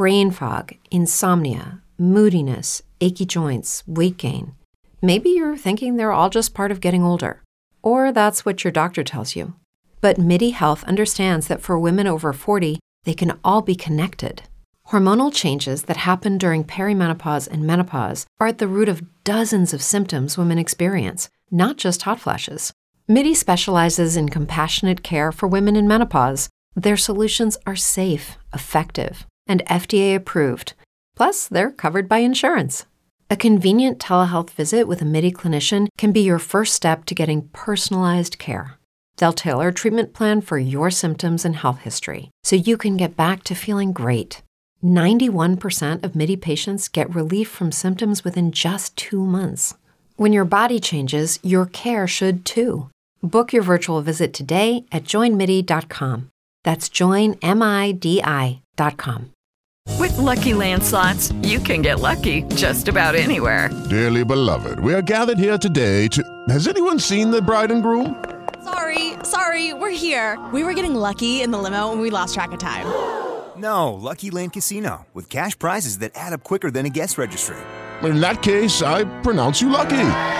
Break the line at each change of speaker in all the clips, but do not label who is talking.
brain fog, insomnia, moodiness, achy joints, weight gain. Maybe you're thinking they're all just part of getting older, or that's what your doctor tells you. But MIDI Health understands that for women over 40, they can all be connected. Hormonal changes that happen during perimenopause and menopause are at the root of dozens of symptoms women experience, not just hot flashes. MIDI specializes in compassionate care for women in menopause. Their solutions are safe, effective, and FDA approved. Plus, they're covered by insurance. A convenient telehealth visit with a MIDI clinician can be your first step to getting personalized care. They'll tailor a treatment plan for your symptoms and health history so you can get back to feeling great. 91% of MIDI patients get relief from symptoms within just two months. When your body changes, your care should too. Book your virtual visit today at joinmidi.com. That's joinmidi.com.
With Lucky Land slots, you can get lucky just about anywhere.
Dearly beloved, we are gathered here today to. Has anyone seen the bride and groom?
Sorry, sorry, we're here. We were getting lucky in the limo and we lost track of time.
No, Lucky Land Casino, with cash prizes that add up quicker than a guest registry.
In that case, I pronounce you lucky.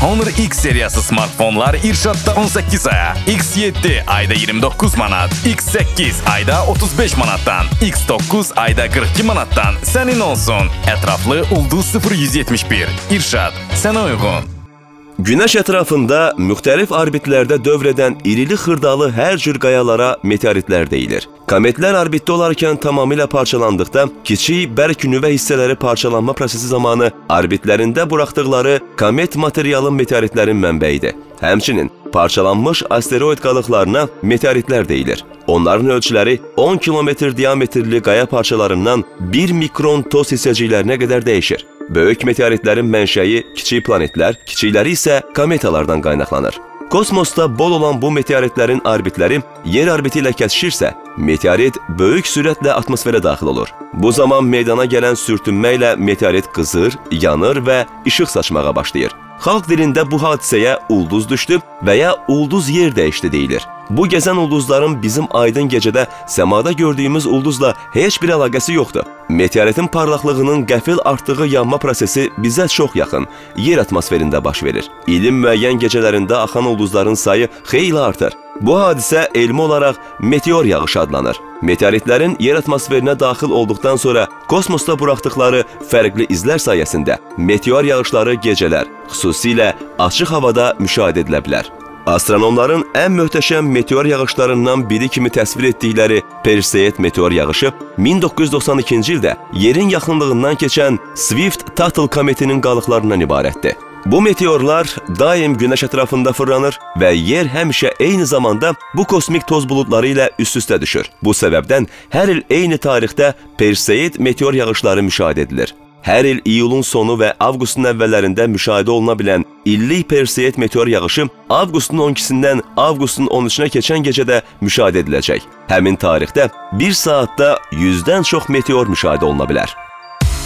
Honor X seriyası smartfonlar İrşad'da 18 aya, X7 ayda 29 manat, X8 ayda 35 manattan, X9 ayda 42 manattan senin olsun. Etraflı Ulduz 0171. İrşad, sana uygun.
Günəş ətrafında müxtəlif orbitlərdə dövr edən irili xırdalı hər cür qayalara meteoritlər deyilir. Kometlər orbitdə olarkən tamamilə parçalandıqda kiçik bərk nüvə hissələri parçalanma prosesi zamanı orbitlərində buraxdıqları komet materialı meteoritlərin mənbəyidir. Həmçinin parçalanmış asteroid qalıqlarına meteoritlər deyilir. Onların ölçüləri 10 kilometr diametrli qaya parçalarından 1 mikron toz hissəciklərinə qədər dəyişir. Böyük meteoritlərin mənşəyi kiçik planetlər, kiçikləri isə kometalardan qaynaqlanır. Kosmosda bol olan bu meteoritlərin orbitləri yer orbiti ilə kəsişirsə, meteorit böyük sürətlə atmosferə daxil olur. Bu zaman meydana gələn sürtünmə ilə meteorit qızır, yanır və işıq saçmağa başlayır. Xalq dilində bu hadisəyə ulduz düşdü və ya ulduz yer dəyişdi deyilir. Bu gəzən ulduzların bizim aydın gecədə səmada gördüyümüz ulduzla heç bir əlaqəsi yoxdur. Meteoritin parlaqlığının qəfil artdığı yanma prosesi bizə çox yaxın, yer atmosferində baş verir. İlin müəyyən gecələrində axan ulduzların sayı xeyli artır. Bu hadisə elmi olaraq meteor yağışı adlanır. Meteoritlərin yer atmosferinə daxil olduqdan sonra kosmosda buraxdıqları fərqli izlər sayəsində meteor yağışları gecələr, xüsusilə açıq havada müşahidə edilə bilər. Astronomların ən möhtəşəm meteor yağışlarından biri kimi təsvir etdikləri Perseid meteor yağışı 1992-ci ildə yerin yaxınlığından keçən Swift-Tuttle kometinin qalıqlarından ibarətdir. Bu meteorlar daim günəş ətrafında fırlanır və yer həmişə eyni zamanda bu kosmik toz buludları ilə üst-üstə düşür. Bu səbəbdən hər il eyni tarixdə Perseid meteor yağışları müşahidə edilir. Hər il iyulun sonu və avqustun əvvəllərində müşahidə oluna bilən illik Perseid meteor yağışı avqustun 12-sindən avqustun 13-nə keçən gecədə müşahidə ediləcək. Həmin tarixdə 1 saatda 100-dən çox meteor müşahidə oluna bilər.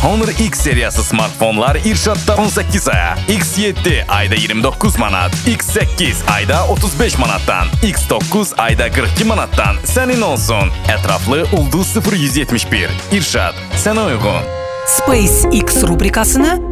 Honor X seriyası smartfonlar İrşad'da 18 aya, X7 ayda 29 manat, X8 ayda 35 manattan, X9 ayda 42 manattan senin olsun. Etraflı Ulduz 0171. İrşad, sana uygun.
SpaceX rubrikasını